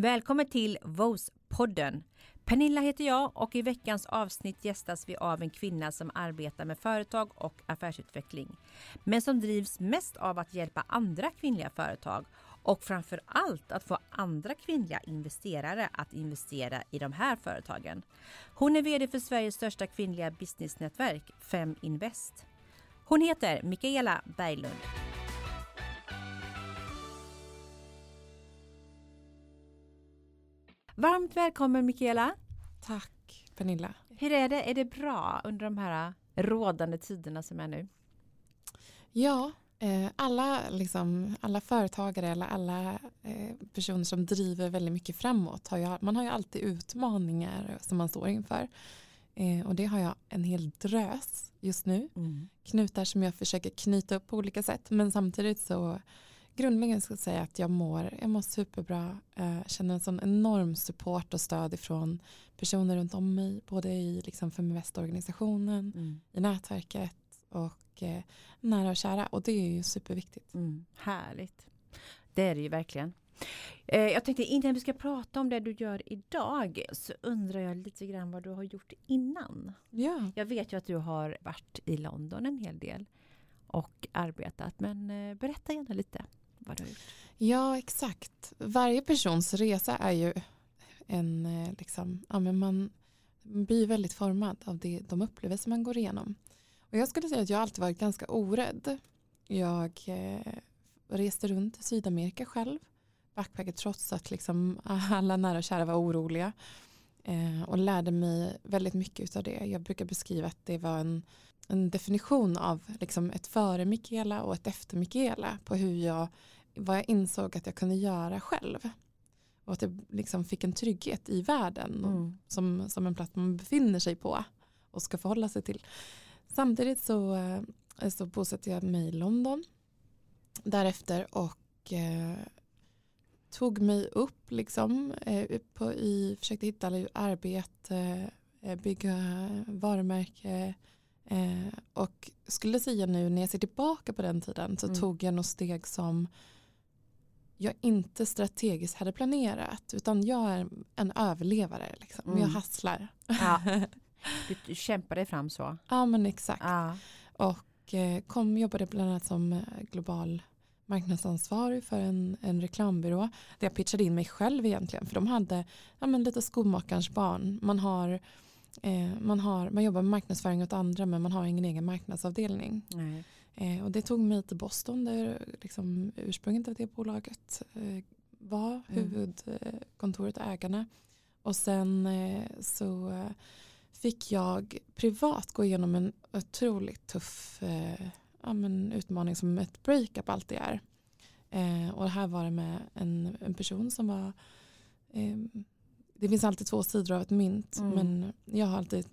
Välkommen till VOS-podden. Pernilla heter jag och i veckans avsnitt gästas vi av en kvinna som arbetar med företag och affärsutveckling. Men som drivs mest av att hjälpa andra kvinnliga företag och framför allt att få andra kvinnliga investerare att investera i de här företagen. Hon är VD för Sveriges största kvinnliga businessnätverk, Fem Invest. Hon heter Mikaela Berglund. Varmt välkommen Mikaela. Tack Pernilla. Hur är det? Är det bra under de här rådande tiderna som är nu? Ja, eh, alla, liksom, alla företagare eller alla eh, personer som driver väldigt mycket framåt, har ju, man har ju alltid utmaningar som man står inför. Eh, och det har jag en hel drös just nu. Mm. Knutar som jag försöker knyta upp på olika sätt. Men samtidigt så grundläggande ska jag säga att jag mår, jag mår superbra. Jag känner en sån enorm support och stöd ifrån personer runt om mig. Både i liksom Feminvest-organisationen, mm. i nätverket och eh, nära och kära. Och det är ju superviktigt. Mm. Härligt. Det är det ju verkligen. Eh, jag tänkte innan vi ska prata om det du gör idag så undrar jag lite grann vad du har gjort innan. Ja. Jag vet ju att du har varit i London en hel del och arbetat men eh, berätta gärna lite vad du har gjort. Ja exakt. Varje persons resa är ju en eh, liksom, ja, men man blir väldigt formad av det, de upplevelser man går igenom. Och jag skulle säga att jag alltid varit ganska orädd. Jag eh, reste runt i Sydamerika själv backpacket trots att liksom alla nära och kära var oroliga. Eh, och lärde mig väldigt mycket av det. Jag brukar beskriva att det var en, en definition av liksom ett före Mikaela och ett efter Mikaela på hur jag, vad jag insåg att jag kunde göra själv. Och att jag liksom fick en trygghet i världen mm. som, som en plats man befinner sig på och ska förhålla sig till. Samtidigt så, eh, så bosatte jag mig i London därefter och eh, tog mig upp liksom eh, på, i, försökte hitta arbete, eh, bygga varumärke eh, och skulle säga nu när jag ser tillbaka på den tiden så mm. tog jag nog steg som jag inte strategiskt hade planerat utan jag är en överlevare liksom. Mm. jag hasslar. Ja. Du, du kämpar dig fram så. Ja men exakt. Ja. Och eh, kom, jobbade bland annat som eh, global marknadsansvarig för en, en reklambyrå där jag pitchade in mig själv egentligen för de hade ja, men lite skomakarens barn. Man, har, eh, man, har, man jobbar med marknadsföring åt andra men man har ingen egen marknadsavdelning. Eh, och det tog mig till Boston där liksom, ursprunget av det bolaget eh, var mm. huvudkontoret och ägarna. Och sen eh, så eh, fick jag privat gå igenom en otroligt tuff eh, ja, men, utmaning som ett breakup alltid är. Eh, och här var det med en, en person som var eh, det finns alltid två sidor av ett mynt mm. men jag har alltid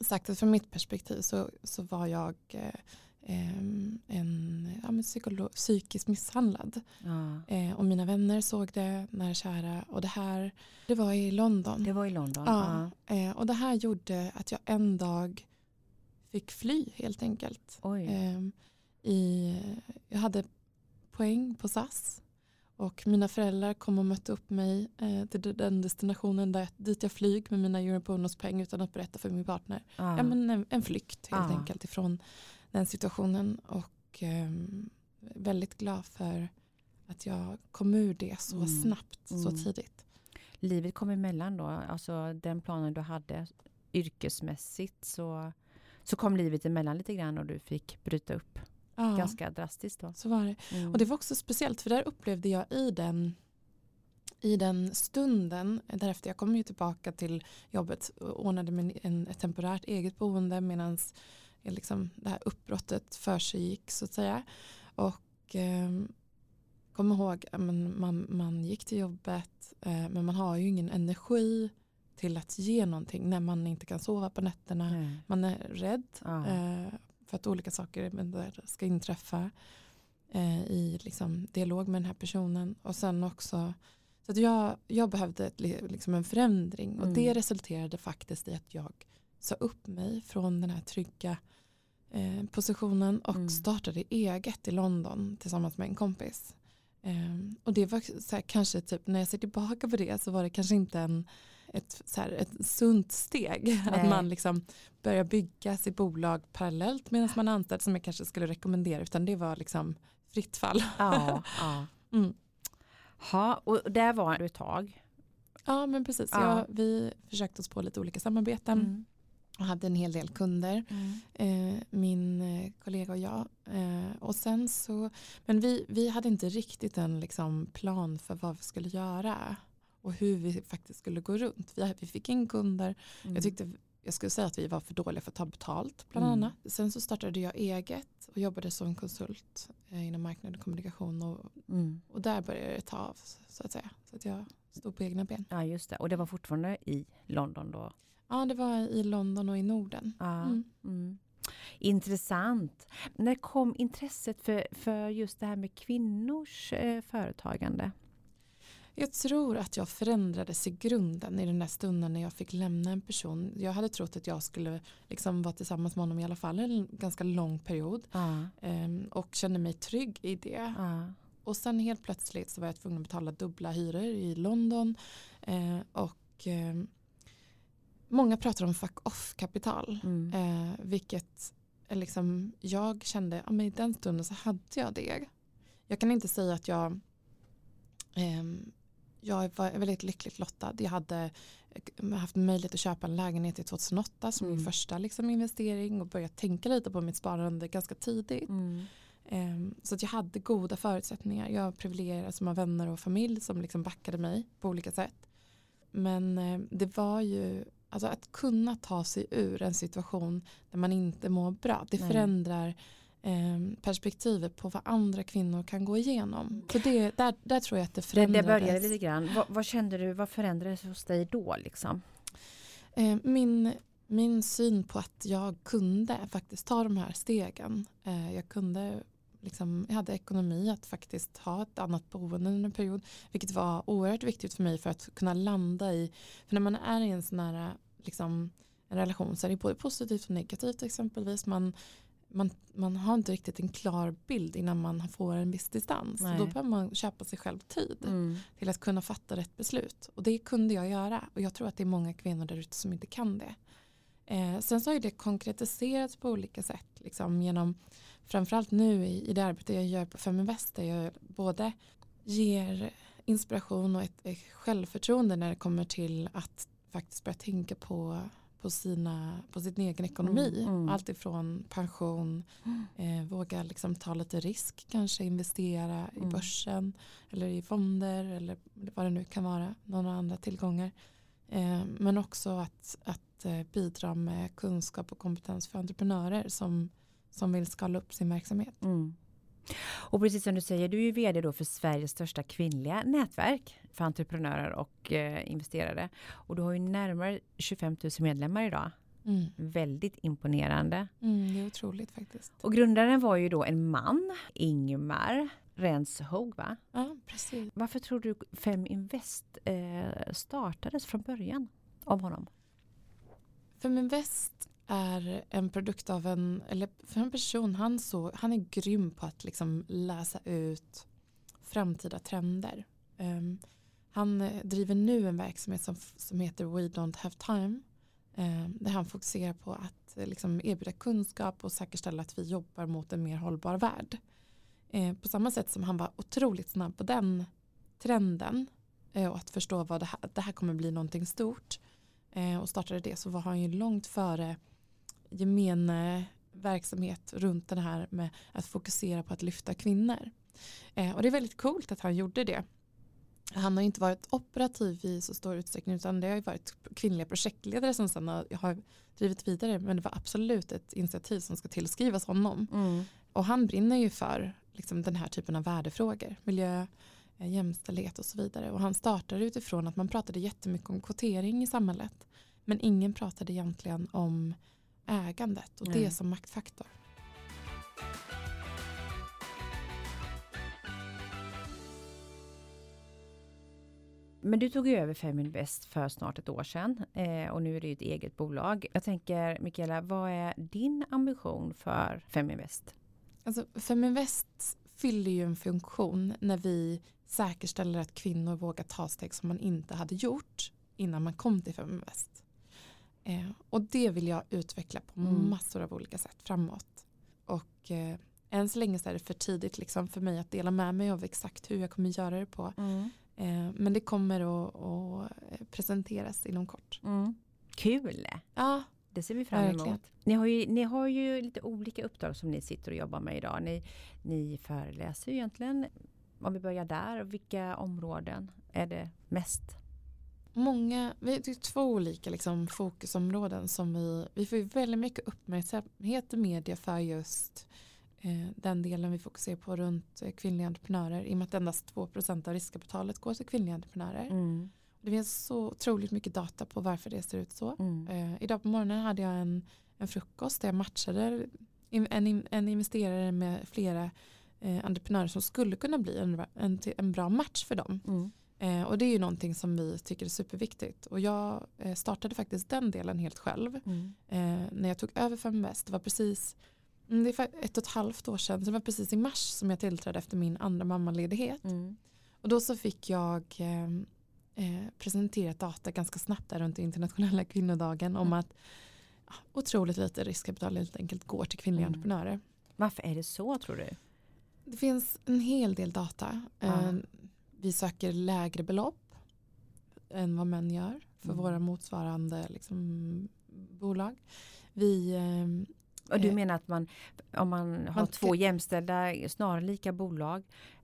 sagt att från mitt perspektiv så, så var jag en ja, psykolog, psykiskt misshandlad. Ja. Eh, och mina vänner såg det, nära kära. Och det här, det var i London. Det var i London. Ja. ja. Eh, och det här gjorde att jag en dag fick fly helt enkelt. Eh, i, jag hade poäng på SAS och mina föräldrar kom och mötte upp mig eh, till den destinationen där, dit jag flyg med mina Eurobonus-poäng utan att berätta för min partner. Ja, men en, en flykt helt enkelt ifrån den situationen och eh, väldigt glad för att jag kom ur det så mm. snabbt, mm. så tidigt. Livet kom emellan då, alltså den planen du hade yrkesmässigt så så kom livet emellan lite grann och du fick bryta upp ja, ganska drastiskt. Då. Så var det. Mm. Och det var också speciellt för där upplevde jag i den i den stunden, därefter jag kom ju tillbaka till jobbet och ordnade mig en, ett temporärt eget boende medan liksom, det här uppbrottet för sig gick så att säga. Och eh, kom ihåg, man, man, man gick till jobbet eh, men man har ju ingen energi till att ge någonting när man inte kan sova på nätterna. Mm. Man är rädd ja. eh, för att olika saker ska inträffa eh, i liksom, dialog med den här personen. Och sen också så att jag, jag behövde liksom en förändring och mm. det resulterade faktiskt i att jag sa upp mig från den här trygga eh, positionen och mm. startade eget i London tillsammans med en kompis. Um, och det var så här, kanske typ när jag ser tillbaka på det så var det kanske inte en, ett, så här, ett sunt steg. Nej. Att man liksom börjar bygga sitt bolag parallellt medan man är anställd som jag kanske skulle rekommendera utan det var liksom fritt fall. Ja, ja. Mm. Ha, och där var du ett tag. Ja men precis, ja. Ja, vi försökte oss på lite olika samarbeten. Mm och hade en hel del kunder. Mm. Eh, min eh, kollega och jag. Eh, och sen så, men vi, vi hade inte riktigt en liksom, plan för vad vi skulle göra. Och hur vi faktiskt skulle gå runt. Vi, vi fick in kunder. Mm. Jag tyckte jag skulle säga att vi var för dåliga för att ta betalt bland mm. annat. Sen så startade jag eget och jobbade som konsult eh, inom marknad och kommunikation och, mm. och där började det ta av så att säga. Så att jag stod på egna ben. Ja just det och det var fortfarande i London då? Ja, det var i London och i Norden. Ja. Mm. Mm. Intressant. När kom intresset för, för just det här med kvinnors eh, företagande? Jag tror att jag förändrades i grunden i den där stunden när jag fick lämna en person. Jag hade trott att jag skulle liksom vara tillsammans med honom i alla fall en ganska lång period. Ja. Um, och kände mig trygg i det. Ja. Och sen helt plötsligt så var jag tvungen att betala dubbla hyror i London. Uh, och um, Många pratar om fuck off-kapital. Mm. Eh, vilket liksom, jag kände, ja, men i den stunden så hade jag det. Jag kan inte säga att jag eh, jag var väldigt lyckligt lottad. Jag hade eh, haft möjlighet att köpa en lägenhet i 2008 som mm. min första liksom, investering och börjat tänka lite på mitt sparande ganska tidigt. Mm. Um, så att jag hade goda förutsättningar. Jag var privilegierad som har vänner och familj som liksom backade mig på olika sätt. Men uh, det var ju Alltså att kunna ta sig ur en situation där man inte mår bra. Det Nej. förändrar eh, perspektivet på vad andra kvinnor kan gå igenom. Så det, där, där tror jag att det förändrades. Det, det började lite grann. Vad, vad, kände du, vad förändrades hos dig då? Liksom? Eh, min, min syn på att jag kunde faktiskt ta de här stegen. Eh, jag kunde liksom, jag hade ekonomi att faktiskt ha ett annat boende under en period. Vilket var oerhört viktigt för mig för att kunna landa i, för när man är i en sån här liksom, en relation så är det både positivt och negativt exempelvis. Man, man, man har inte riktigt en klar bild innan man får en viss distans. Då behöver man köpa sig själv tid mm. till att kunna fatta rätt beslut. Och det kunde jag göra. Och jag tror att det är många kvinnor där ute som inte kan det. Eh, sen så har det konkretiserats på olika sätt. Liksom, genom framförallt nu i, i det arbete jag gör på Feminvest där jag både ger inspiration och ett, ett självförtroende när det kommer till att faktiskt börja tänka på, på, sina, på sin egen ekonomi. Mm, mm. Allt ifrån pension, eh, våga liksom ta lite risk, kanske investera mm. i börsen eller i fonder eller vad det nu kan vara, några andra tillgångar. Eh, men också att, att eh, bidra med kunskap och kompetens för entreprenörer som, som vill skala upp sin verksamhet. Mm. Och precis som du säger, du är ju vd då för Sveriges största kvinnliga nätverk för entreprenörer och eh, investerare. Och du har ju närmare 25 000 medlemmar idag. Mm. Väldigt imponerande. Mm, det är otroligt faktiskt. Och grundaren var ju då en man, Ingmar Renshog va? Ja, precis. Varför tror du Feminvest eh, startades från början av honom? Feminvest är en produkt av en, eller för en person, han, så, han är grym på att liksom läsa ut framtida trender. Um, han driver nu en verksamhet som, som heter We Don't Have Time. Um, där han fokuserar på att liksom erbjuda kunskap och säkerställa att vi jobbar mot en mer hållbar värld. Uh, på samma sätt som han var otroligt snabb på den trenden uh, och att förstå vad det här, det här kommer bli någonting stort och startade det så var han ju långt före gemene verksamhet runt det här med att fokusera på att lyfta kvinnor. Eh, och det är väldigt coolt att han gjorde det. Han har inte varit operativ i så stor utsträckning utan det har varit kvinnliga projektledare som sedan har drivit vidare men det var absolut ett initiativ som ska tillskrivas honom. Mm. Och han brinner ju för liksom, den här typen av värdefrågor, miljö, eh, jämställdhet och så vidare. Och han startade utifrån att man pratade jättemycket om kvotering i samhället men ingen pratade egentligen om ägandet och mm. det som maktfaktor. Men du tog över Feminvest för snart ett år sedan eh, och nu är det ett eget bolag. Jag tänker Mikaela, vad är din ambition för Feminvest? Alltså Feminvest fyller ju en funktion när vi säkerställer att kvinnor vågar ta steg som man inte hade gjort innan man kom till Feminvest. Eh, och det vill jag utveckla på Mm. massor av olika sätt framåt. Och eh, än så länge så är det för tidigt liksom för mig att dela med mig av exakt hur jag kommer göra det på. Mm. Eh, men det kommer att, att eh, presenteras inom kort. Mm. Kul! Ja, Det ser vi fram emot. Verkligen. Ni har, ju, ni har ju lite olika uppdrag som ni sitter och jobbar med idag. Ni, ni föreläser ju egentligen. Om vi börjar där, vilka områden är det mest? Många, vi det är två olika liksom, fokusområden som vi, vi får väldigt mycket uppmärksamhet i media för just eh, den delen vi fokuserar på runt eh, kvinnliga entreprenörer i och med att endast 2% av riskkapitalet går till kvinnliga entreprenörer. Mm. Det finns så otroligt mycket data på varför det ser ut så. Mm. Eh, idag på morgonen hade jag en, en frukost där jag matchade en, en investerare med flera eh, entreprenörer som skulle kunna bli en, en, en bra match för dem. Mm. Eh, och det är ju någonting som vi tycker är superviktigt. Och jag eh, startade faktiskt den delen helt själv. Mm. Eh, när jag tog över Feminvest, det var precis mm, det är ett och ett halvt år sedan, så det var precis i mars som jag tillträdde efter min andra mammaledighet. Mm. Och då så fick jag eh, eh, presentera data ganska snabbt där runt internationella kvinnodagen om Mm. att ja, otroligt lite riskkapital helt enkelt går till kvinnliga Mm. entreprenörer. Varför är det så tror du? Det finns en hel del data. Ja. Vi söker lägre belopp än vad män gör för Mm. våra motsvarande liksom, bolag. Vi, Och du Eh, menar att man, om man har man två jämställda, snarlika bolag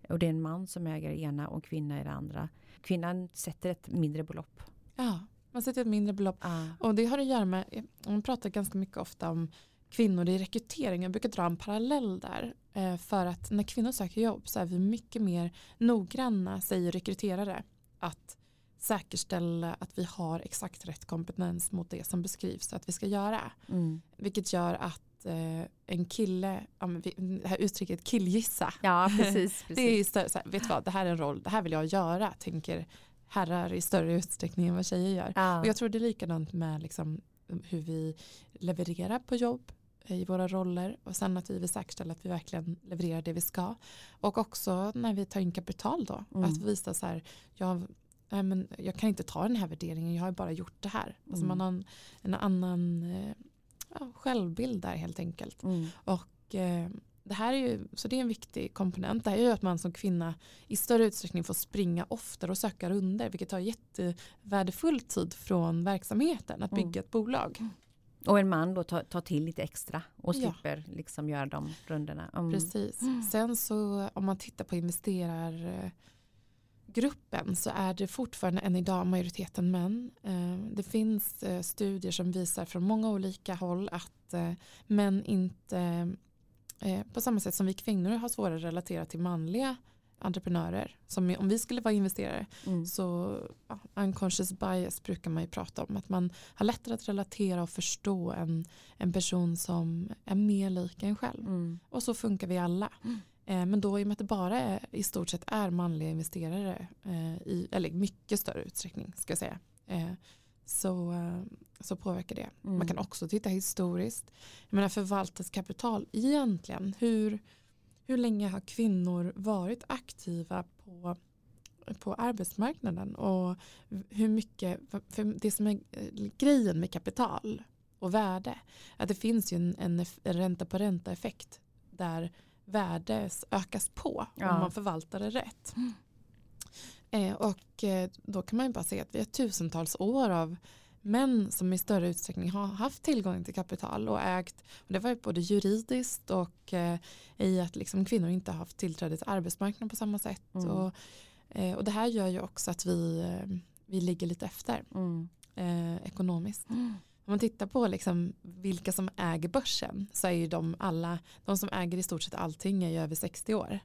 och det är en man som äger ena och kvinna i det andra. Kvinnan sätter ett mindre belopp. ja, man sätter ett mindre belopp. Ah. Och det har att göra med, man pratar ganska mycket ofta om kvinnor i rekrytering. Jag brukar dra en parallell där. Eh, för att när kvinnor söker jobb så är vi mycket mer noggranna, säger rekryterare, att säkerställa att vi har exakt rätt kompetens mot det som beskrivs att vi ska göra. Mm. Vilket gör att eh, en kille, ja, men vi, det här uttrycket killgissa, Ja, precis. det är större, så här, vet du vad, det här är en roll, det här vill jag göra, tänker herrar i större utsträckning än vad tjejer gör. ja. Och jag tror det är likadant med liksom hur vi levererar på jobb i våra roller och sen att vi vill säkerställa att vi verkligen levererar det vi ska. Och också när vi tar in kapital då, Mm. att visa så här, jag, nej men jag kan inte ta den här värderingen, jag har bara gjort det här. Alltså Mm. man har en, en annan eh, ja, självbild där helt enkelt. Mm. Och eh, det här är ju, så det är en viktig komponent. Det här är ju att man som kvinna i större utsträckning får springa oftare och söka runder vilket tar jättevärdefull tid från verksamheten att Mm. bygga ett bolag. Och en man då tar, tar till lite extra och Ja. slipper liksom göra de rundorna. Mm. Precis. Sen så om man tittar på investerargruppen så är det fortfarande än idag majoriteten män. Eh, Det finns eh, studier som visar från många olika håll att eh, män inte på samma sätt som vi kvinnor har svårare att relatera till manliga entreprenörer. Som om vi skulle vara investerare Mm. så ja, unconscious bias brukar man ju prata om. Att man har lättare att relatera och förstå en, en person som är mer lik en själv. Mm. Och så funkar vi alla. Mm. Eh, men då i och med att det bara är, i stort sett är manliga investerare eh, i eller mycket större utsträckning ska jag säga. Eh, så, eh, så påverkar det. Mm. Man kan också titta historiskt. Jag menar förvaltas kapital egentligen. Hur, hur länge har kvinnor varit aktiva på, på arbetsmarknaden? Och hur mycket, för det som är eh, grejen med kapital och värde. Att det finns ju en, en, ränta på ränta effekt. Där värde ökas på Ja. om man förvaltar det rätt. Eh, och eh, då kan man ju bara se att vi har tusentals år av män som i större utsträckning har haft tillgång till kapital och ägt. Och det var ju både juridiskt och eh, i att liksom kvinnor inte har haft tillträde till arbetsmarknaden på samma sätt. Mm. Och, eh, och det här gör ju också att vi, eh, vi ligger lite efter Mm. eh, ekonomiskt. Mm. Om man tittar på liksom vilka som äger börsen så är ju de alla, de som äger i stort sett allting är ju över 60 år.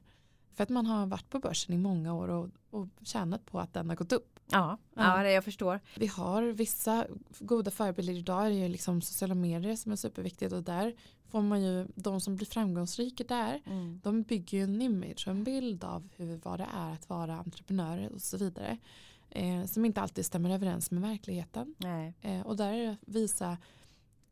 För att man har varit på börsen i många år och, och tjänat på att den har gått upp. Ja, Ja. det jag förstår. Vi har vissa goda förebilder idag är ju liksom sociala medier som är superviktigt och där får man ju, de som blir framgångsrika där Mm. de bygger ju en image och en bild av hur, vad det är att vara entreprenör och så vidare. Eh, som inte alltid stämmer överens med verkligheten. Nej. Eh, och där är det att visa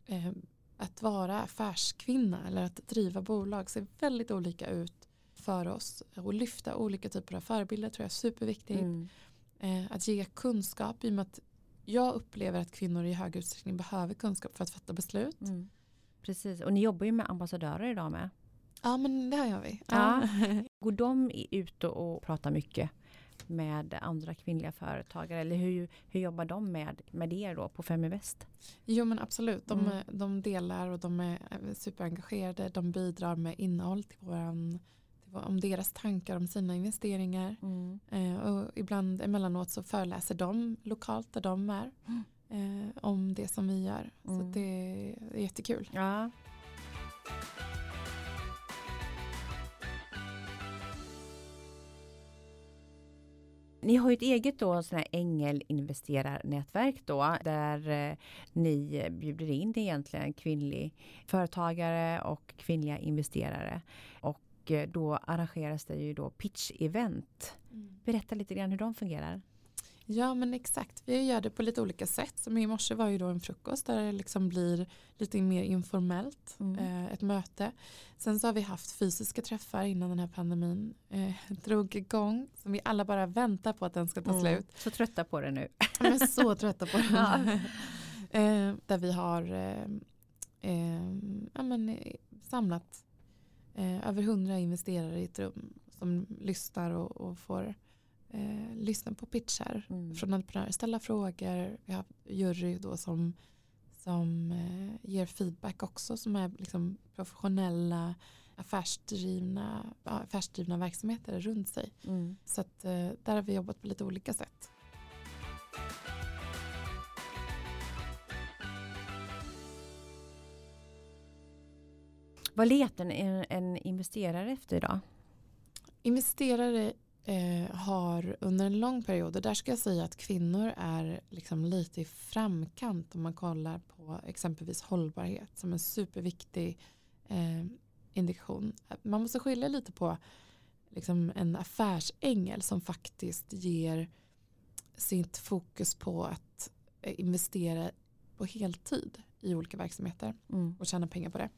eh, att vara affärskvinna eller att driva bolag ser väldigt olika ut för oss och lyfta olika typer av förebilder tror jag är superviktigt. Mm. Eh, att ge kunskap i och med att jag upplever att kvinnor i hög utsträckning behöver kunskap för att fatta beslut. Mm. Precis, och ni jobbar ju med ambassadörer idag med. Ja men det gör vi. Ja. Går de ut och pratar mycket med andra kvinnliga företagare eller hur, hur jobbar de med, med er då på Feminvest? Jo men absolut, de, Mm. de delar och de är superengagerade. De bidrar med innehåll till våran, om deras tankar om sina investeringar. Mm. Eh, och ibland emellanåt så föreläser de lokalt där de är eh, om det som vi gör. Så Mm. att det är jättekul. Ja. Ni har ju ett eget då, sån här ängelinvesterarnätverk då, där eh, ni bjuder in egentligen kvinnlig företagare och kvinnliga investerare. Och eh, då arrangeras det ju då pitch-event. Berätta lite grann hur de fungerar. Ja men exakt, vi gör det på lite olika sätt. Som i morse var ju då en frukost där det liksom blir lite mer informellt, Mm. eh, ett möte. Sen så har vi haft fysiska träffar innan den här pandemin eh, drog igång. Som vi alla bara väntar på att den ska ta slut. Så trötta på det nu. Är så trötta på den. Ja. eh, där vi har eh, eh, ja, men, samlat eh, över hundra investerare i ett rum som lyssnar och, och får eh, lyssna på pitchar Mm. från entreprenörer, ställa frågor. Vi har jury då som, som eh, ger feedback också som är liksom professionella affärsdrivna, affärsdrivna verksamheter runt sig. Mm. Så att, eh, där har vi jobbat på lite olika sätt. Vad letar en, en investerare efter idag? Investerare eh, har under en lång period, och där ska jag säga att kvinnor är liksom lite i framkant om man kollar på exempelvis hållbarhet som en superviktig eh, indikation. Man måste skilja lite på liksom en affärsängel som faktiskt ger sitt fokus på att eh, investera på heltid i olika verksamheter Mm. och tjäna pengar på det.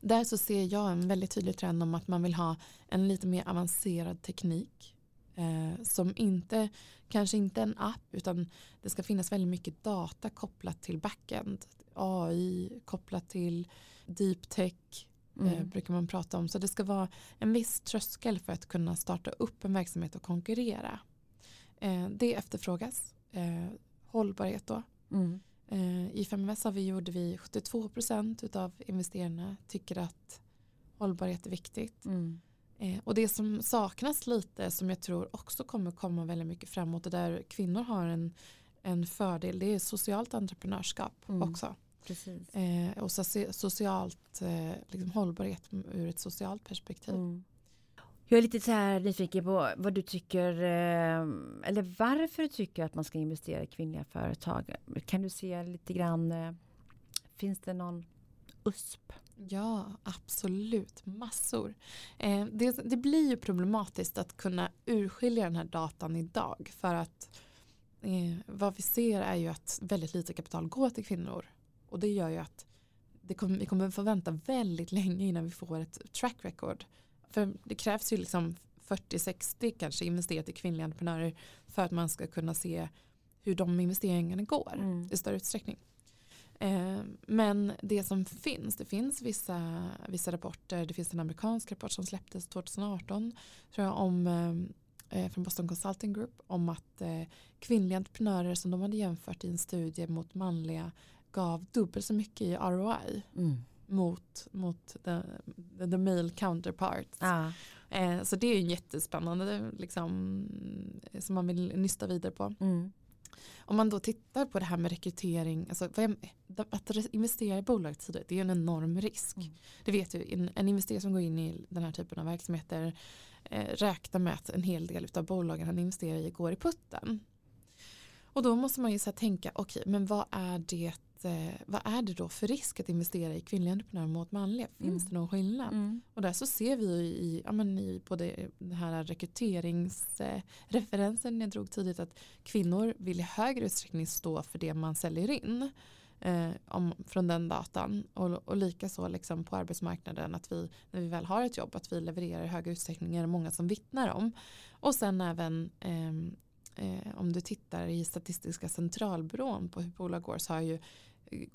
Där så ser jag en väldigt tydlig trend om att man vill ha en lite mer avancerad teknik. Eh, som inte, kanske inte en app utan det ska finnas väldigt mycket data kopplat till backend. AI kopplat till deep tech eh, Mm. brukar man prata om. Så det ska vara en viss tröskel för att kunna starta upp en verksamhet och konkurrera. Eh, det efterfrågas. Eh, hållbarhet då. Mm. Eh, I Feminvest har vi gjorde vi 72% av investerarna tycker att hållbarhet är viktigt. Mm. Eh, och det som saknas lite som jag tror också kommer komma väldigt mycket framåt och där kvinnor har en, en fördel det är socialt entreprenörskap Mm. också. Precis. Eh, och soci- socialt liksom hållbarhet ur ett socialt perspektiv. Mm. Jag är lite så här nyfiken på vad du tycker, eh, eller varför du tycker att man ska investera i kvinnliga företag. Kan du se lite grann, eh, finns det någon USP? Ja, absolut. Massor. Eh, det, det blir ju problematiskt att kunna urskilja den här datan idag. För att vad vi ser är ju att väldigt lite kapital går till kvinnor. Och det gör ju att det kommer, vi kommer få vänta väldigt länge innan vi får ett track record. För det krävs ju liksom 40-60 kanske investerat i kvinnliga entreprenörer för att man ska kunna se hur de investeringarna går Mm. i större utsträckning. Eh, men det som finns, det finns vissa, vissa rapporter, det finns en amerikansk rapport som släpptes 2018 tror jag, om, eh, eh, från Boston Consulting Group om att eh, kvinnliga entreprenörer som de hade jämfört i en studie mot manliga gav dubbelt så mycket i ROI Mm. Mot, mot the, the, the male counterparts. Ja. Eh, så det är ju jättespännande liksom, som man vill nysta vidare på. Mm. Om man då tittar på det här med rekrytering, alltså, är- att investera i bolag tidigt det är en enorm risk. Mm. Det vet du, en, en investerare som går in i den här typen av verksamheter eh, räknar med att en hel del av bolagen han investerar i går i putten. Och då måste man ju så tänka, okej, men vad är, det, eh, vad är det då för risk att investera i kvinnliga entreprenörer mot manliga? Finns Mm. det någon skillnad? Mm. Och där så ser vi ju i, ja, men i både den här rekryteringsreferensen jag drog tidigt att kvinnor vill i högre utsträckning stå för det man säljer in. eh, om, från den datan och, och likaså liksom på arbetsmarknaden att vi när vi väl har ett jobb att vi levererar i högre utsträckning är det många som vittnar om. Och sen även ehm, eh, om du tittar i Statistiska centralbyrån på hur bolag går så har ju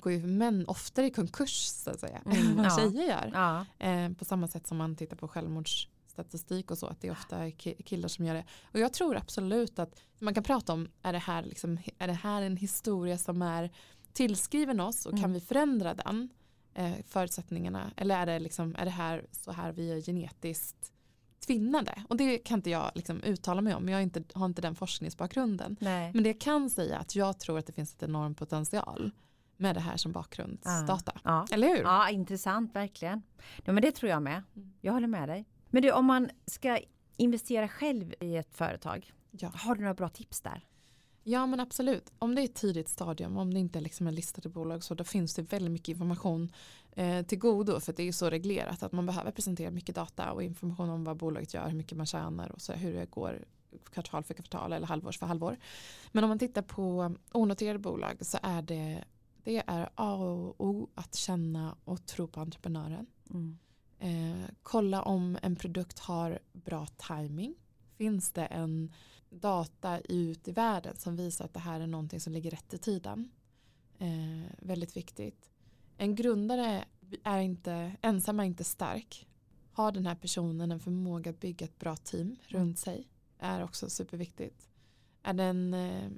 går ju män oftare i konkurs så att säga Mm, än vad ja. tjejer gör. Ja. Eh, på samma sätt som man tittar på självmordsstatistik och så att det är ofta ki- killar som gör det. Och jag tror absolut att man kan prata om är det här, liksom, är det här en historia som är tillskriven oss och kan Mm. vi förändra den eh, förutsättningarna eller är det, liksom, är det här så här vi är genetiskt tvinnade och det kan inte jag liksom uttala mig om jag har inte, har inte den forskningsbakgrunden Nej. men det jag kan säga att jag tror att det finns ett enorm potential med det här som bakgrundsdata. Ja. Eller hur? ja, intressant verkligen. Ja, men det tror jag med. Jag håller med dig. Men du, om man ska investera själv i ett företag, Ja. har du några bra tips där? Ja men absolut. Om det är ett tidigt stadium, om det inte är liksom en listade bolag så då finns det väldigt mycket information eh, till godo för det är ju så reglerat att man behöver presentera mycket data och information om vad bolaget gör, hur mycket man tjänar och så hur det går kvartal för kvartal eller halvårs för halvår. Men om man tittar på onoterade bolag så är det, det är A och O att känna och tro på entreprenören. Mm. Eh, kolla om en produkt har bra timing. Finns det en data ut i världen som visar att det här är någonting som ligger rätt i tiden. Eh, väldigt viktigt. En grundare är inte, ensam är inte stark. Har den här personen en förmåga att bygga ett bra team runt sig är också superviktigt. Är det en eh,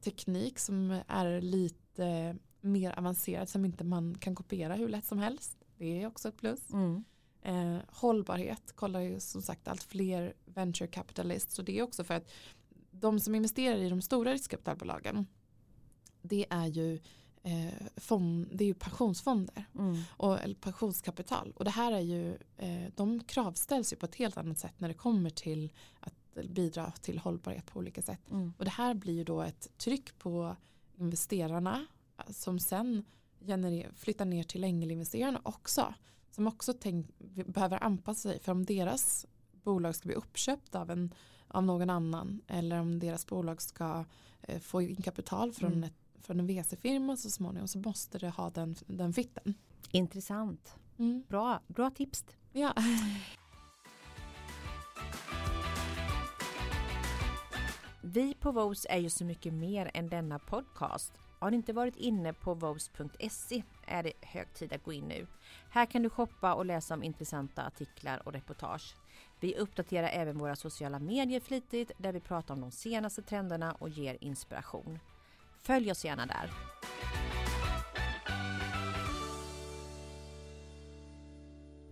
teknik som är lite mer avancerad som inte man kan kopiera hur lätt som helst. Det är också ett plus. Mm. Eh, hållbarhet kollar ju som sagt allt fler venture capitalists och det är också för att de som investerar i de stora riskkapitalbolagen det är ju, eh, fond, det är ju pensionsfonder Mm. och, eller pensionskapital och det här är ju eh, de kravställs ju på ett helt annat sätt när det kommer till att bidra till hållbarhet på olika sätt Mm. och det här blir ju då ett tryck på investerarna som sen flyttar ner till ängelinvesterarna också. Som också tänk, behöver anpassa sig för om deras bolag ska bli uppköpt av, en, av någon annan eller om deras bolag ska eh, få in kapital från, Mm. ett, från en VC-firma så småningom så måste det ha den, den fitten. Intressant. Mm. Bra, bra tips. Ja. Vi på Vos är ju så mycket mer än denna podcast. Har du inte varit inne på vos.se är det hög tid att gå in nu. Här kan du shoppa och läsa om intressanta artiklar och reportage. Vi uppdaterar även våra sociala medier flitigt där vi pratar om de senaste trenderna och ger inspiration. Följ oss gärna där.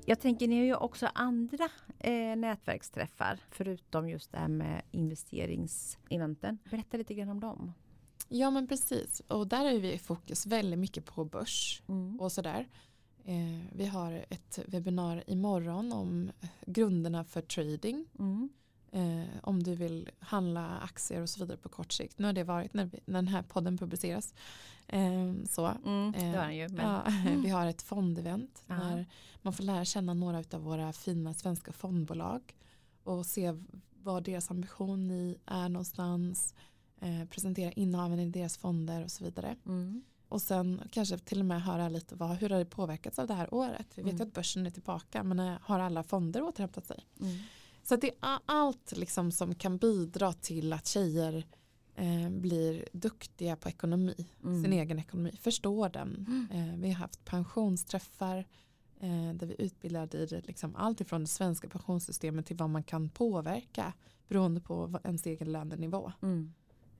Jag tänker ni har ju också andra eh, nätverksträffar förutom just det här med investeringseventen. Berätta lite grann om dem ja men precis och där är vi i fokus väldigt mycket på börs och sådär. Eh, vi har ett webbinar imorgon om grunderna för trading. Mm. Eh, om du vill handla aktier och så vidare på kort sikt. Nu har det varit när, vi, när den här podden publiceras. Eh, så. Mm, Eh, ju. Ja, vi har ett fondevent Ja. där man får lära känna några av våra fina svenska fondbolag och se vad deras ambition i är någonstans. Eh, presentera innehaven i deras fonder och så vidare. Mm. Och sen kanske till och med höra lite vad, hur har det påverkats av det här året. Vi vet ju Mm. att börsen är tillbaka men eh, har alla fonder återhämtat sig? Mm. Så det är allt liksom som kan bidra till att tjejer eh, blir duktiga på ekonomi, Mm. sin egen ekonomi, förstår den. Mm. Eh, vi har haft pensionsträffar eh, där vi utbildar i liksom, allt ifrån det svenska pensionssystemet till vad man kan påverka beroende på ens egen lönenivå. Mm.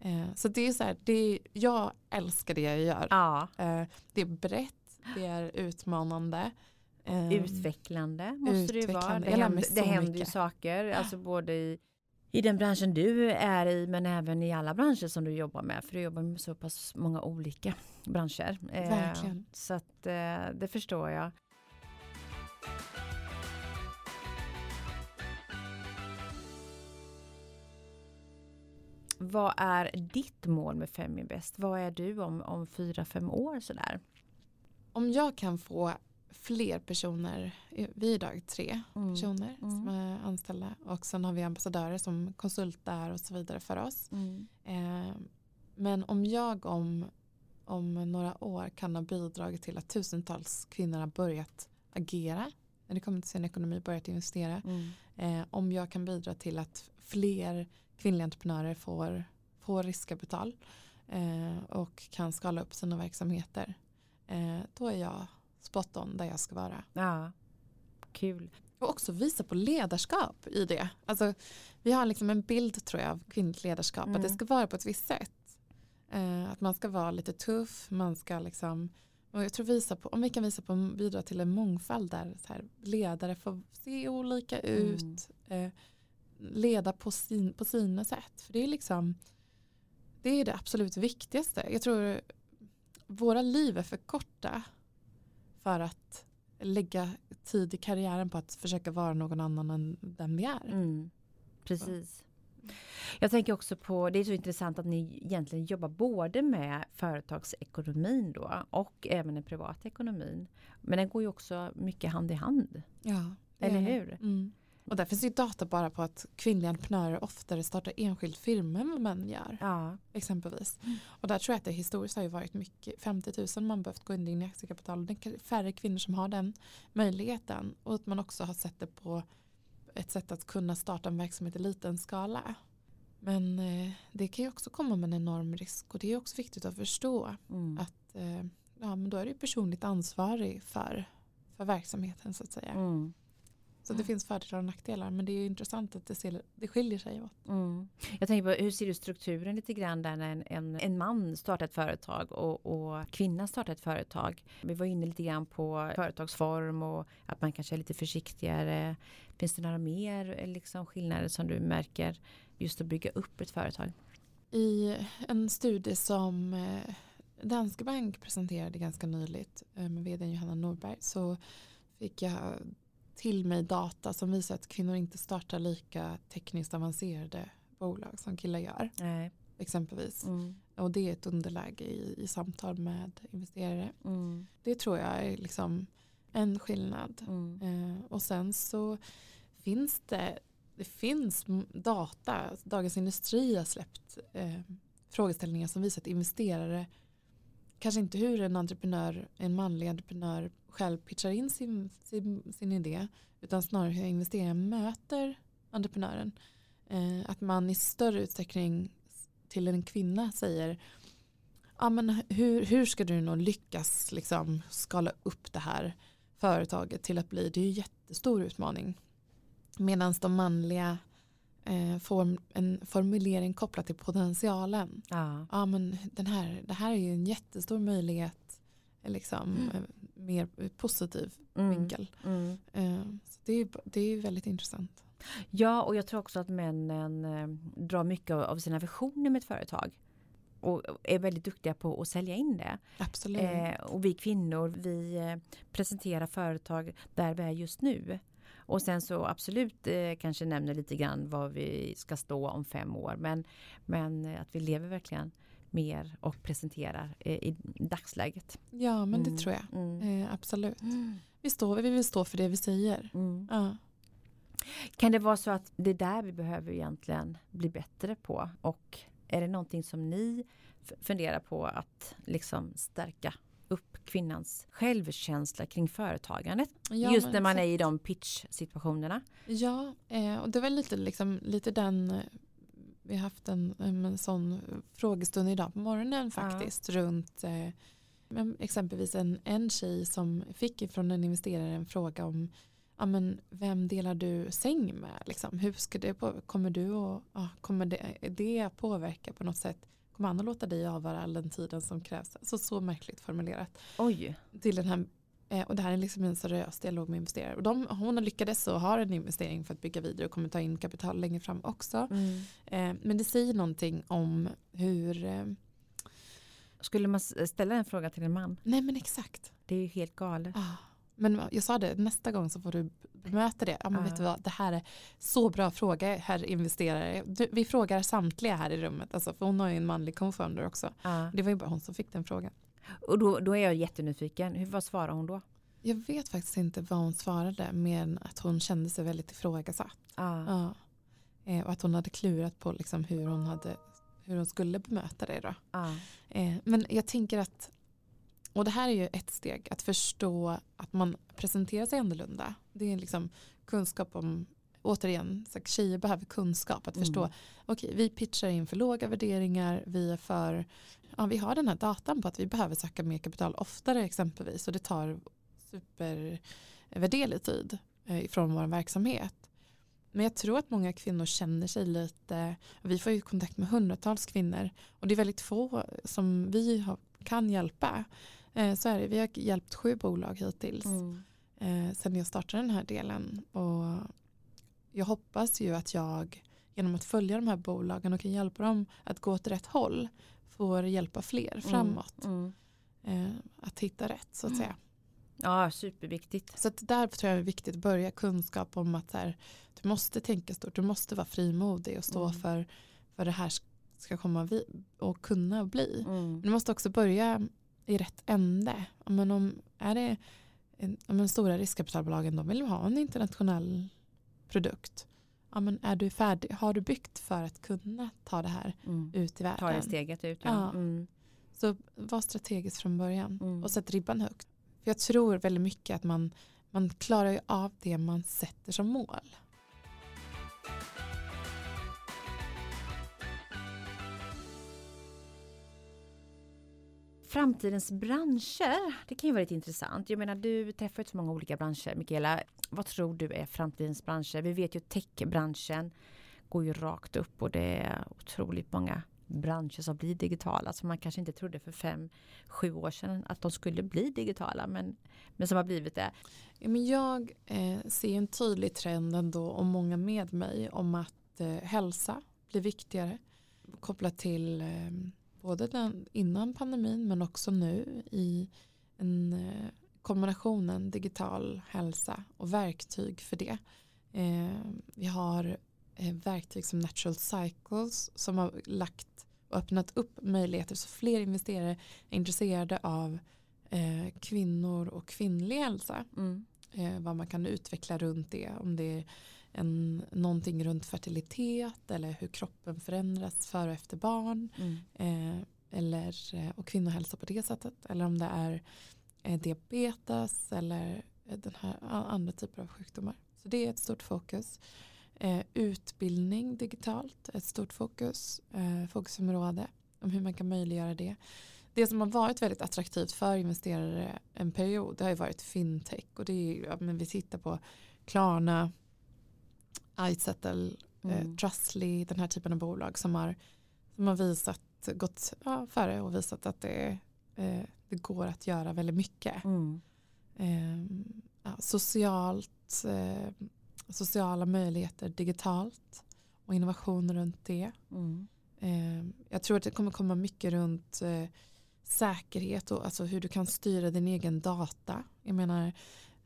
Eh, så det är så här, det är, jag älskar det jag gör. Ja, Eh, det är brett, det är utmanande. Eh, utvecklande måste det ju vara. utvecklande. Det Jag lär händer, det händer ju saker, alltså både i, i den branschen du är i men även i alla branscher som du jobbar med. För du jobbar med så pass många olika branscher. Verkligen. Så att det förstår jag. Vad är ditt mål med Feminvest? Vad är du om, om fyra, fem år sådär? Om jag kan få fler personer, vi är idag tre Mm. personer Mm. som är anställda och sen har vi ambassadörer som konsultar och så vidare för oss. Mm. Eh, men om jag om om några år kan ha bidragit till att tusentals kvinnor har börjat agera när det kommer till sin ekonomi, börjat investera. Mm. Eh, om jag kan bidra till att fler kvinnliga entreprenörer får, får riskkapital eh, och kan skala upp sina verksamheter. Eh, då är jag spot on där jag ska vara. Ja, kul. Och också visa på ledarskap i det. Alltså, vi har liksom en bild tror jag av kvinnligt ledarskap. Mm. Att det ska vara på ett visst sätt. Eh, att man ska vara lite tuff. Man ska liksom och jag tror visa på, om vi kan visa på bidra till en mångfald där så här, ledare får se olika ut. Eh, leda på, sin, på sina sätt. För det är liksom det är det absolut viktigaste. Jag tror våra liv är för korta för att lägga tid i karriären på att försöka vara någon annan än den vi är. Mm. Precis. Jag tänker också på, det är så intressant att ni egentligen jobbar både med företagsekonomin då och även den privata ekonomin. Men den går ju också mycket hand i hand. Ja, Eller hur? Mm. Och där finns ju data bara på att kvinnliga entreprenörer oftare startar enskild firma än vad män gör. Ja. Exempelvis. Och där tror jag att det historiskt har ju varit mycket, 50 000 man behövt gå in i aktiekapital. Det är färre kvinnor som har den möjligheten. Och att man också har sett det på ett sätt att kunna starta en verksamhet i liten skala. Men eh, det kan ju också komma med en enorm risk och det är också viktigt att förstå Mm. att eh, ja, men då är du personligt ansvarig för, för verksamheten så att säga. Mm. Så det finns fördelar och nackdelar men det är ju intressant att det, ser, det skiljer sig åt. Mm. Jag tänker på hur ser du strukturen lite grann där när en, en, en man startar ett företag och, och kvinna startar ett företag. Vi var inne lite grann på företagsform och att man kanske är lite försiktigare. Finns det några mer liksom, skillnader som du märker just att bygga upp ett företag? I en studie som eh, Danske Bank presenterade ganska nyligt eh, med vd Johanna Norberg så fick jag till mig data som visar att kvinnor inte startar lika tekniskt avancerade bolag som killar gör Nej. exempelvis. Mm. Och det är ett underläge i, i samtal med investerare. Mm. Det tror jag är liksom en skillnad. Mm. Eh, och sen så finns det, det finns data, Dagens Industri har släppt eh, frågeställningar som visar att investerare kanske inte hur en entreprenör, en manlig entreprenör själv pitchar in sin, sin, sin idé utan snarare hur investeraren möter entreprenören. Eh, att man i större utsträckning till en kvinna säger ja, men hur, hur ska du nog lyckas liksom skala upp det här företaget till att bli, det är ju en jättestor utmaning. Medan de manliga eh, får en formulering kopplat till potentialen. Ja. Ja men den här, det här är ju en jättestor möjlighet, liksom, Mm. Eh, mer positiv Mm. vinkel. Mm. Eh, så det, är, det är väldigt intressant. Ja, och jag tror också att männen eh, drar mycket av, sina visioner med ett företag. Och är väldigt duktiga på att sälja in det. Absolut. Eh, och vi kvinnor, vi eh, presenterar företag där vi är just nu. Och sen så absolut eh, kanske nämner lite grann var vi ska stå om fem år. Men, men eh, att vi lever verkligen mer och presenterar eh, i dagsläget. ja men Mm. det tror jag. Mm. Eh, absolut. Mm. Vi, står, vi vill stå för det vi säger. Mm. Ja. Kan det vara så att det är där vi behöver egentligen bli bättre på? Och är det någonting som ni funderar på att liksom stärka upp kvinnans självkänsla kring företagandet? Ja, Just när man är exakt. i de pitch-situationerna. Ja, eh, och det var lite, liksom, lite den vi har haft en, en sån frågestund idag på morgonen faktiskt runt eh, men exempelvis en, en tjej som fick från en investerare en fråga om ja, men vem delar du säng med? Liksom? Hur ska det på, kommer du att, ja, kommer det, det påverka på något sätt? Kommer han att låta dig avvara all den tiden som krävs? Så, så märkligt formulerat Oj. till den här eh, och det här är liksom en seriös dialog med investerare. Och de, hon har lyckades och har en investering för att bygga vidare och kommer ta in kapital längre fram också. Mm. Eh, men det säger någonting om hur, eh, Skulle man ställa en fråga till en man? nej men exakt. Det är ju helt galet. Ah. Men jag sa det, nästa gång så får du bemöta det. Ja, men Ah. vet du vad, det här är så bra fråga herr investerare. Du, vi frågar samtliga här i rummet, alltså, för hon har ju en manlig co-founder också. Ja. Det var ju bara hon som fick den frågan. Och då, då är jag jättenyfiken. Hur, vad svarar hon då? Jag vet faktiskt inte vad hon svarade, mer än att hon kände sig väldigt ifrågasatt. Ja. Ja. Eh, och att hon hade klurat på liksom hur, hon hade, hur de skulle bemöta det då. Ja. Eh, men jag tänker att, och det här är ju ett steg, att förstå att man presenterar sig annorlunda. Det är liksom kunskap om, återigen, så tjejer behöver kunskap att förstå, Mm. okej vi pitchar in för låga värderingar, vi är för, ja vi har den här datan på att vi behöver söka mer kapital oftare exempelvis och det tar supervärderlig tid eh, ifrån vår verksamhet. Men jag tror att många kvinnor känner sig lite, vi får ju kontakt med hundratals kvinnor och det är väldigt få som vi kan hjälpa. Eh, så är det, vi har hjälpt sju bolag hittills Mm. eh, sen jag startade den här delen. Och jag hoppas ju att jag genom att följa de här bolagen och kan hjälpa dem att gå åt rätt håll får hjälpa fler framåt. Mm. Eh, att hitta rätt så att säga. Ja, superviktigt. Så där tror jag det är viktigt att börja kunskap om att här, du måste tänka stort, du måste vara frimodig och stå Mm. för vad det här ska komma och kunna bli. Mm. Men du måste också börja i rätt ände. Men om, är det men stora riskkapitalbolagen de vill ha en internationell produkt. Ja, men är du färdig, har du byggt för att kunna ta det här Mm. ut i världen? Ta det steget ut. Ja. Ja. Mm. Så var strategisk från början Mm. och sätt ribban högt. För jag tror väldigt mycket att man, man klarar ju av det man sätter som mål. Framtidens branscher, det kan ju vara lite intressant. Jag menar du träffar ju så många olika branscher Mikaela. Vad tror du är framtidens branscher? Vi vet ju techbranschen går ju rakt upp och det är otroligt många branscher som blir digitala som man kanske inte trodde för fem, sju år sedan att de skulle bli digitala men, men som har blivit det. Men jag eh, ser en tydlig trend ändå och många med mig om att eh, hälsa blir viktigare kopplat till eh, både den innan pandemin men också nu i en eh, kombinationen digital hälsa och verktyg för det. Eh, vi har eh, verktyg som Natural Cycles som har lagt och öppnat upp möjligheter så fler investerare är intresserade av kvinnor och kvinnlig hälsa Mm. vad man kan utveckla runt det. Om det är en, någonting runt fertilitet eller hur kroppen förändras före och efter barn. Mm. Eh, eller, eh, och kvinnohälsa på det sättet. Eller om det är eh, diabetes eller eh, den här andra typer av sjukdomar. Så det är ett stort fokus. Eh, utbildning digitalt, ett stort fokus, eh, fokusområde om hur man kan möjliggöra det. Det som har varit väldigt attraktivt för investerare en period det har ju varit fintech och det är ja, men vi tittar på Klarna, iSettle, eh, Mm. Trustly, den här typen av bolag som har, som har visat, gått ja, före och visat att det, eh, det går att göra väldigt mycket. Mm. Eh, ja, socialt, eh, sociala möjligheter digitalt och innovation runt det. Mm. Eh, jag tror att det kommer komma mycket runt eh, säkerhet och alltså hur du kan styra din egen data. Jag menar,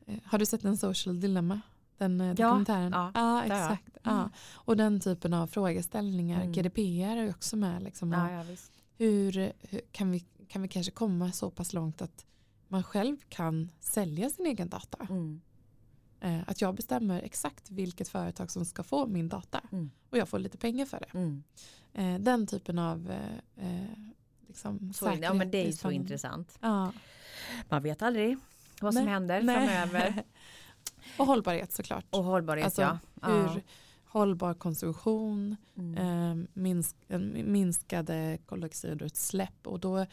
eh, har du sett en social dilemma? Den eh, Ja, dokumentären? ja, ja exakt. Ja. Och den typen av frågeställningar. Mm. GDPR är också med. Liksom, Ja, hur, hur kan, vi, kan vi kanske komma så pass långt att man själv kan sälja sin egen data? Mm. Eh, att jag bestämmer exakt vilket företag som ska få min data Mm. och jag får lite pengar för det. Mm. Eh, den typen av eh, eh, liksom Så, ja, men det är ju så intressant. Man vet aldrig vad som Nej, händer nej. framöver. och hållbarhet såklart. Och hållbarhet Alltså, ja. Hur hållbar konsumtion, Mm. eh, minsk, minskade koldioxidutsläpp och då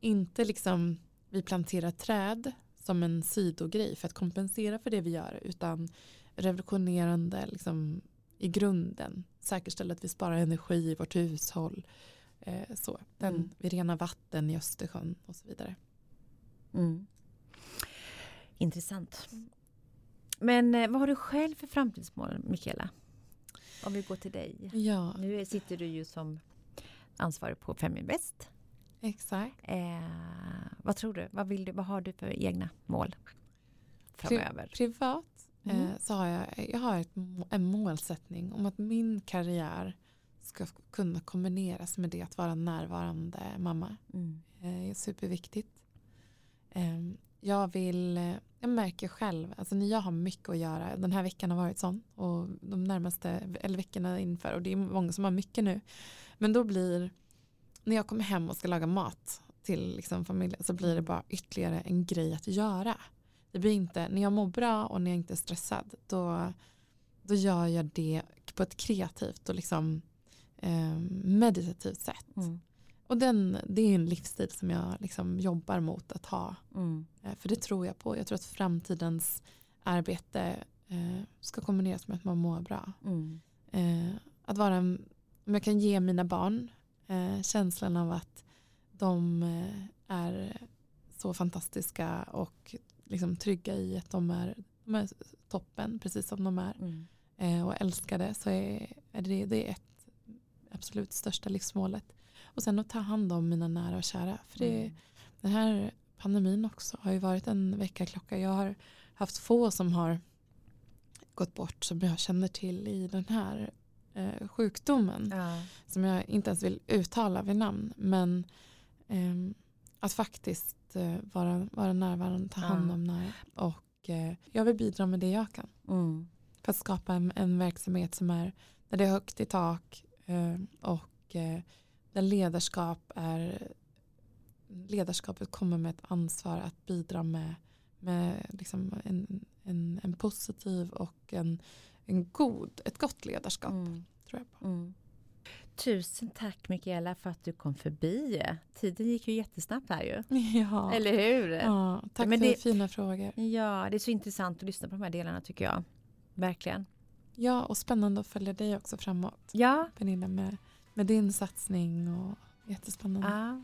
inte liksom vi planterar träd som en sidogrej för att kompensera för det vi gör utan revolutionerande liksom, i grunden säkerställa att vi sparar energi i vårt hushåll eh, så. Den, Mm. vi renar vatten i Östersjön och så vidare. Mm. Intressant. Men eh, vad har du själv för framtidsmål, Mikaela? Om vi går till dig. Ja, Nu sitter du ju som ansvarig på Feminvest. exakt. Eh, vad tror du? Vad, vill du? vad har du för egna mål framöver? Privat Mm. eh, så har jag, jag har ett, en målsättning om att min karriär ska kunna kombineras med det att vara närvarande mamma. Mm. Eh, är superviktigt. Jag vill, eh, jag märker själv, alltså när jag har mycket att göra, den här veckan har varit sån och de närmaste eller veckorna inför och det är många som har mycket nu. Men då blir när jag kommer hem och ska laga mat till liksom familjen så blir det bara ytterligare en grej att göra. Det blir inte, när jag mår bra och när jag inte är stressad då, då gör jag det på ett kreativt och liksom eh, meditativt sätt. Mm. Och den, det är en livsstil som jag liksom jobbar mot att ha. Mm. Eh, för det tror jag på. Jag tror att framtidens arbete eh, ska kombineras med att man mår bra. Mm. Eh, att vara en, om jag kan ge mina barn eh, känslan av att de eh, är så fantastiska och liksom trygga i att de är, de är toppen precis som de är Mm. eh, och älskade så är, är det, det är ett absolut största livsmålet. Och sen att ta hand om mina nära och kära. För det, Mm. den här pandemin också har ju varit en väckarklocka. Jag har haft få som har gått bort som jag känner till i den här eh, sjukdomen. Ja. Som jag inte ens vill uttala vid namn. Men ehm, att faktiskt eh, vara, vara närvarande, ta hand Ja. om nära. Och eh, jag vill bidra med det jag kan. Mm. För att skapa en, en verksamhet som är där det är högt i tak eh, och eh, där ledarskap är ledarskapet kommer med ett ansvar att bidra med, med liksom en, en, en positiv och en, en god, ett gott ledarskap. Mm. Tror jag på. Mm. Tusen tack Mikaela för att du kom förbi. Tiden gick ju jättesnabbt här ju. Ja. Eller hur? ja, tack Men för det- fina frågor. Ja, det är så intressant att lyssna på de här delarna tycker jag. Verkligen. Ja, och spännande att följa dig också framåt. Ja. Pernilla med, med din satsning och jättespännande. ja.